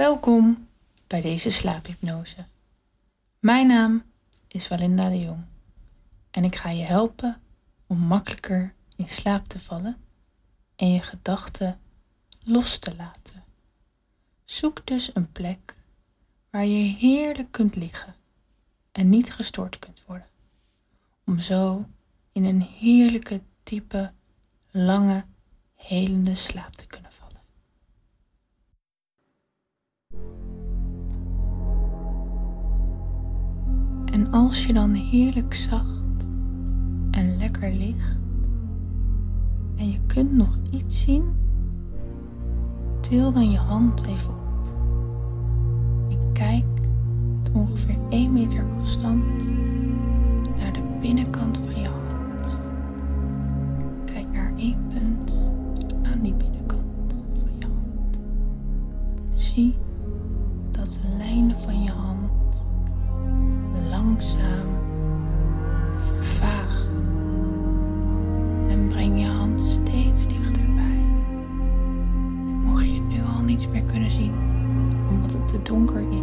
Welkom bij deze slaaphypnose. Mijn naam is Valinda de Jong en ik ga je helpen om makkelijker in slaap te vallen en je gedachten los te laten. Zoek dus een plek waar je heerlijk kunt liggen en niet gestoord kunt worden, om zo in een heerlijke, diepe, lange, helende slaap te kunnen. En als je dan heerlijk zacht en lekker ligt en je kunt nog iets zien, til dan je hand even op. En kijk met ongeveer 1 meter afstand naar de binnenkant van je hand. Don't.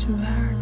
Schwarz.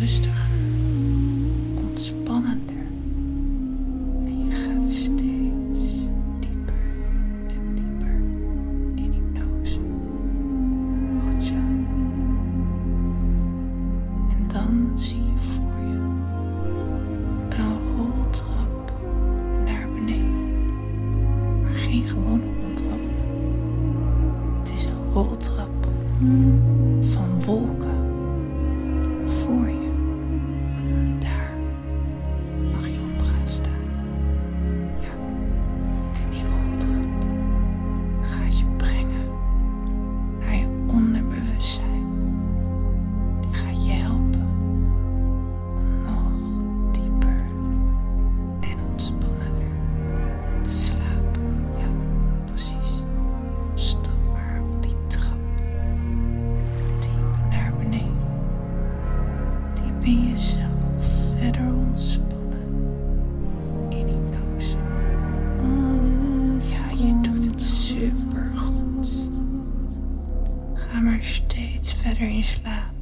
rustig. Ga maar steeds verder in slaap.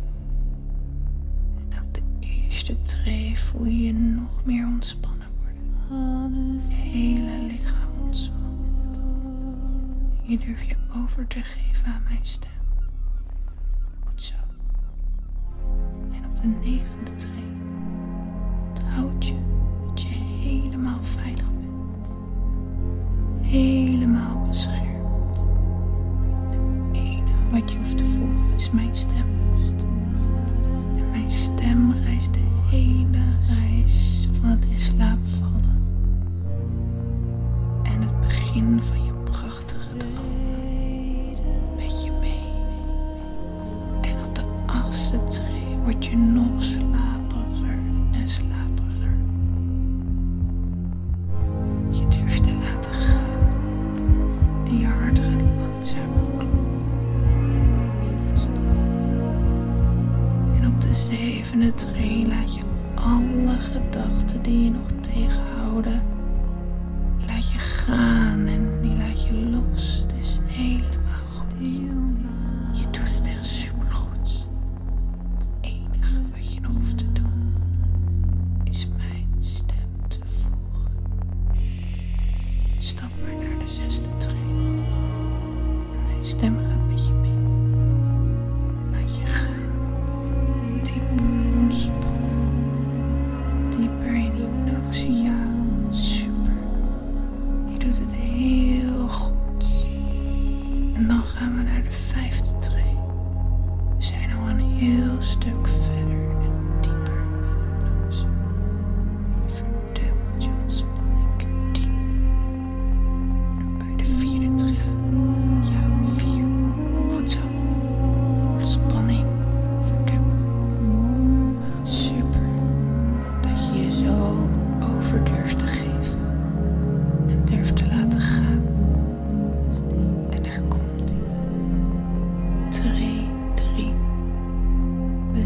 En op de eerste tree voel je je nog meer ontspannen worden. Je hele lichaam ontspant. Je durf je over te geven aan mijn stem. Goed zo. En op de negende tree onthoud je dat je helemaal veilig bent helemaal beschermd. Wat je hoeft te volgen is mijn stem. nog tegenhouden. Die laat je gaan en die laat je los. Het is heel.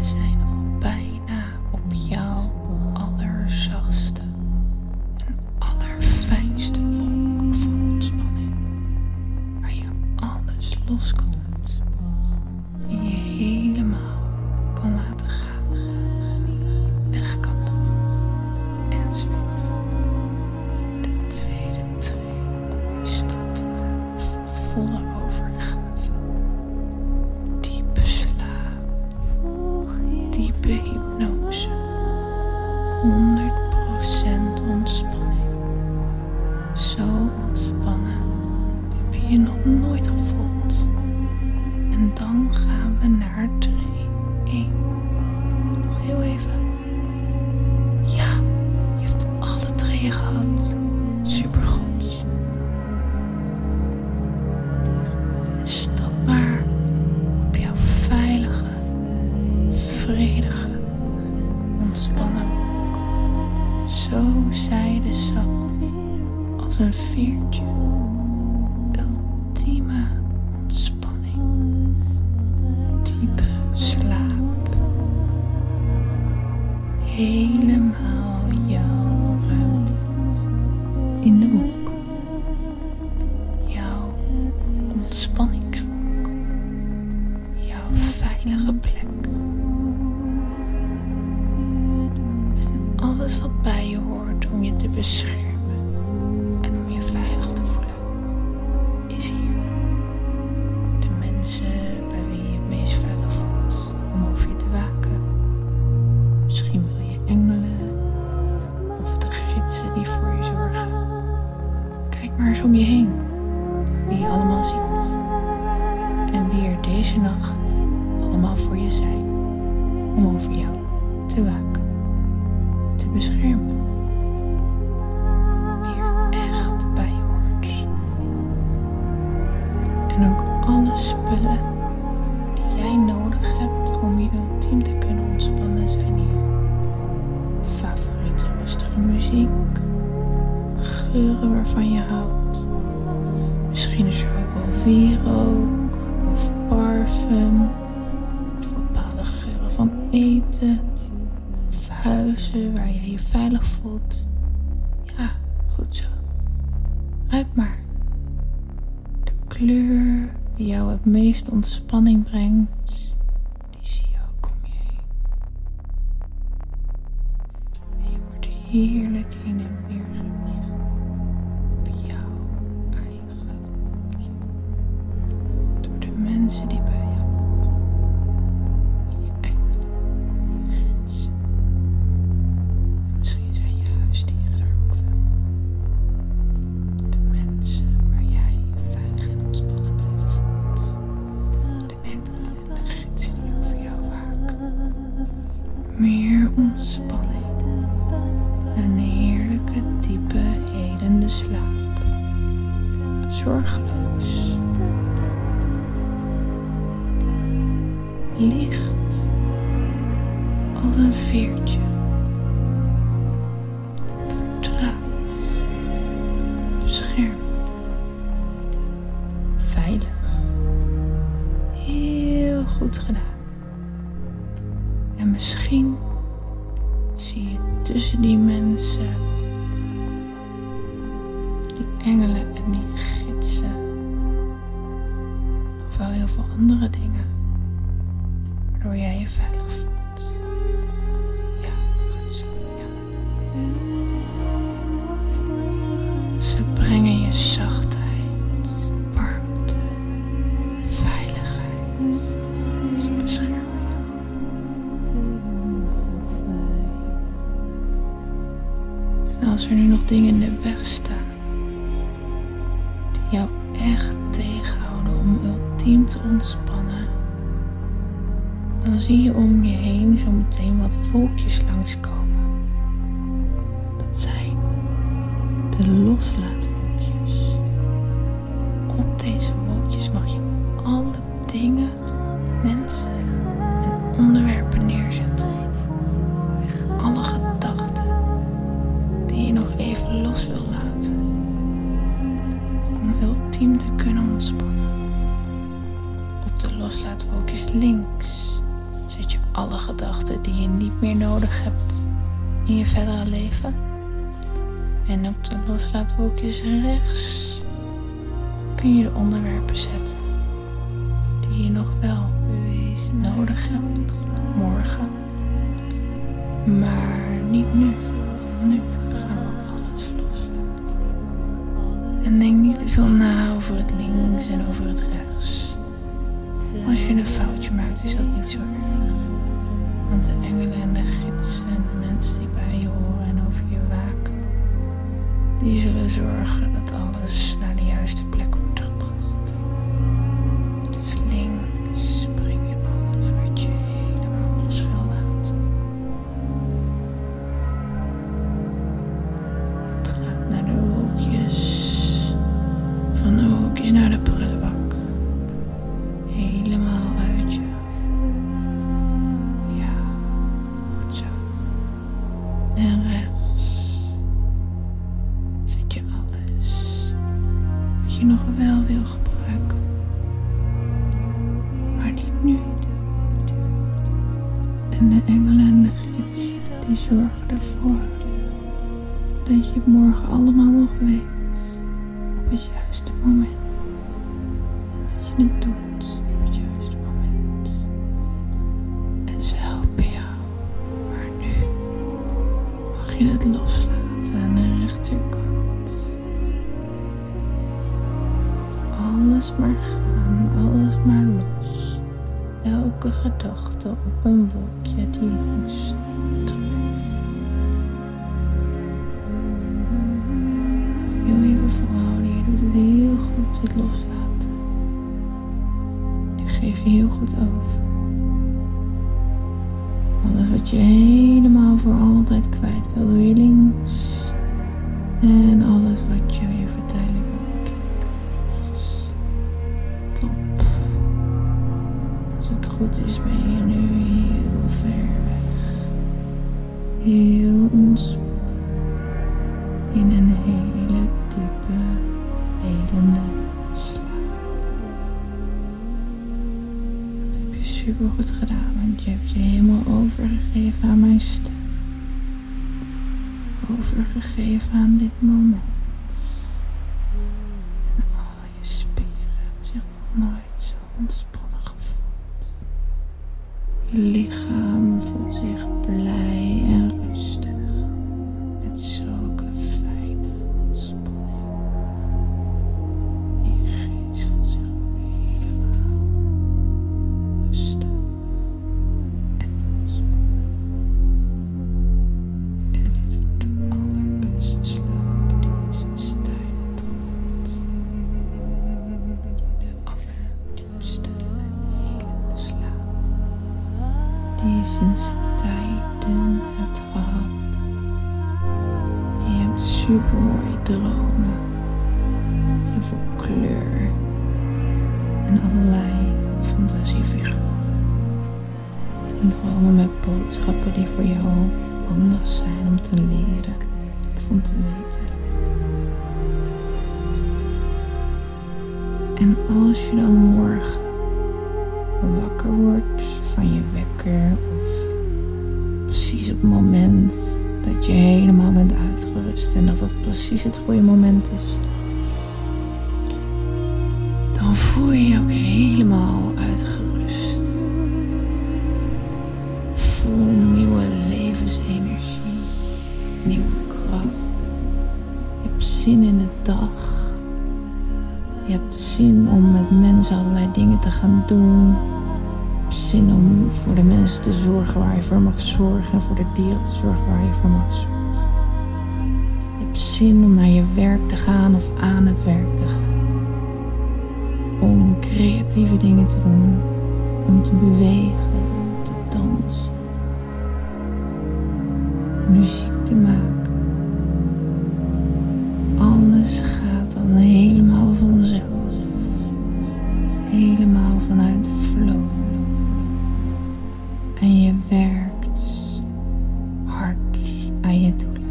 zijn. under ultieme ontspanning, diepe slaap, helemaal. muziek, geuren waarvan je houdt. Misschien is er ook wel of parfum, of bepaalde geuren van eten, of huizen waar je je veilig voelt. Ja, goed zo. Ruik maar. De kleur die jou het meest ontspanning brengt Here, looking at me. licht als een veertje. Ontspannen, dan zie je om je heen zo meteen wat wolkjes langskomen. Dat zijn de loslaatwolkjes. Loslaatwolkjes rechts. Kun je de onderwerpen zetten die je nog wel nodig hebt morgen. Maar niet nu, want nu dat je het morgen allemaal nog weet op het juiste moment. En dat je het doet op het juiste moment. En ze helpen jou. Maar nu mag je het loslaten aan de rechterkant. Laat alles maar gaan, alles maar los. Elke gedachte op een wolkje die dit loslaten. Je heel goed over. Alles wat je helemaal voor altijd kwijt wil, doe je links. En alles wat je weer tijdelijk wil rechts. Top. Als het goed is, ben je nu heel ver weg. Heel ontspannen. In een hele super goed gedaan, want je hebt je helemaal overgegeven aan mijn stem. Overgegeven aan dit moment. En al je spieren hebben zich nog nooit zo ontspannen gevoeld. Je lichaam voelt zich te leren om te weten. En als je dan morgen wakker wordt van je wekker of precies op het moment dat je helemaal bent uitgerust en dat het precies het goede moment is. Dan voel je je ook helemaal gaan doen zin om voor de mensen te zorgen waar je voor mag zorgen en voor de dieren te zorgen waar je voor mag zorgen. Je zin om naar je werk te gaan of aan het werk te gaan. Om creatieve dingen te doen, om te bewegen, te dansen, muziek aan je doelen.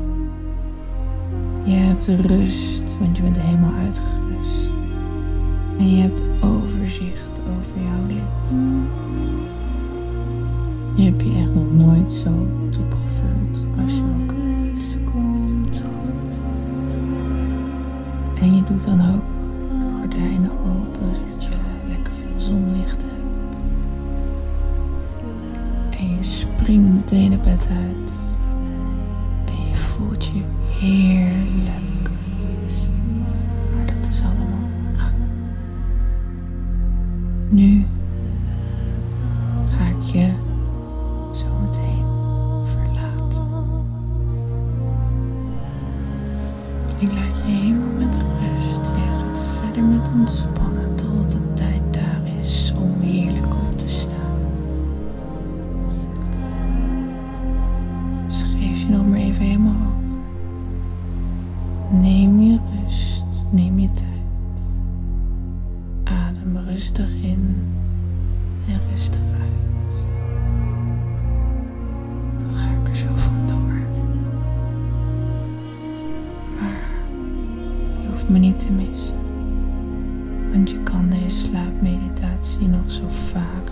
Je hebt rust, want je bent helemaal uitgerust. En je hebt overzicht over jouw leven. Je hebt je echt nog nooit zo top gevoeld als je ook. En je doet dan ook gordijnen open, zodat je lekker veel zonlicht hebt. En je springt meteen op bed uit. En je voelt je Slaapmeditatie nog zo vaak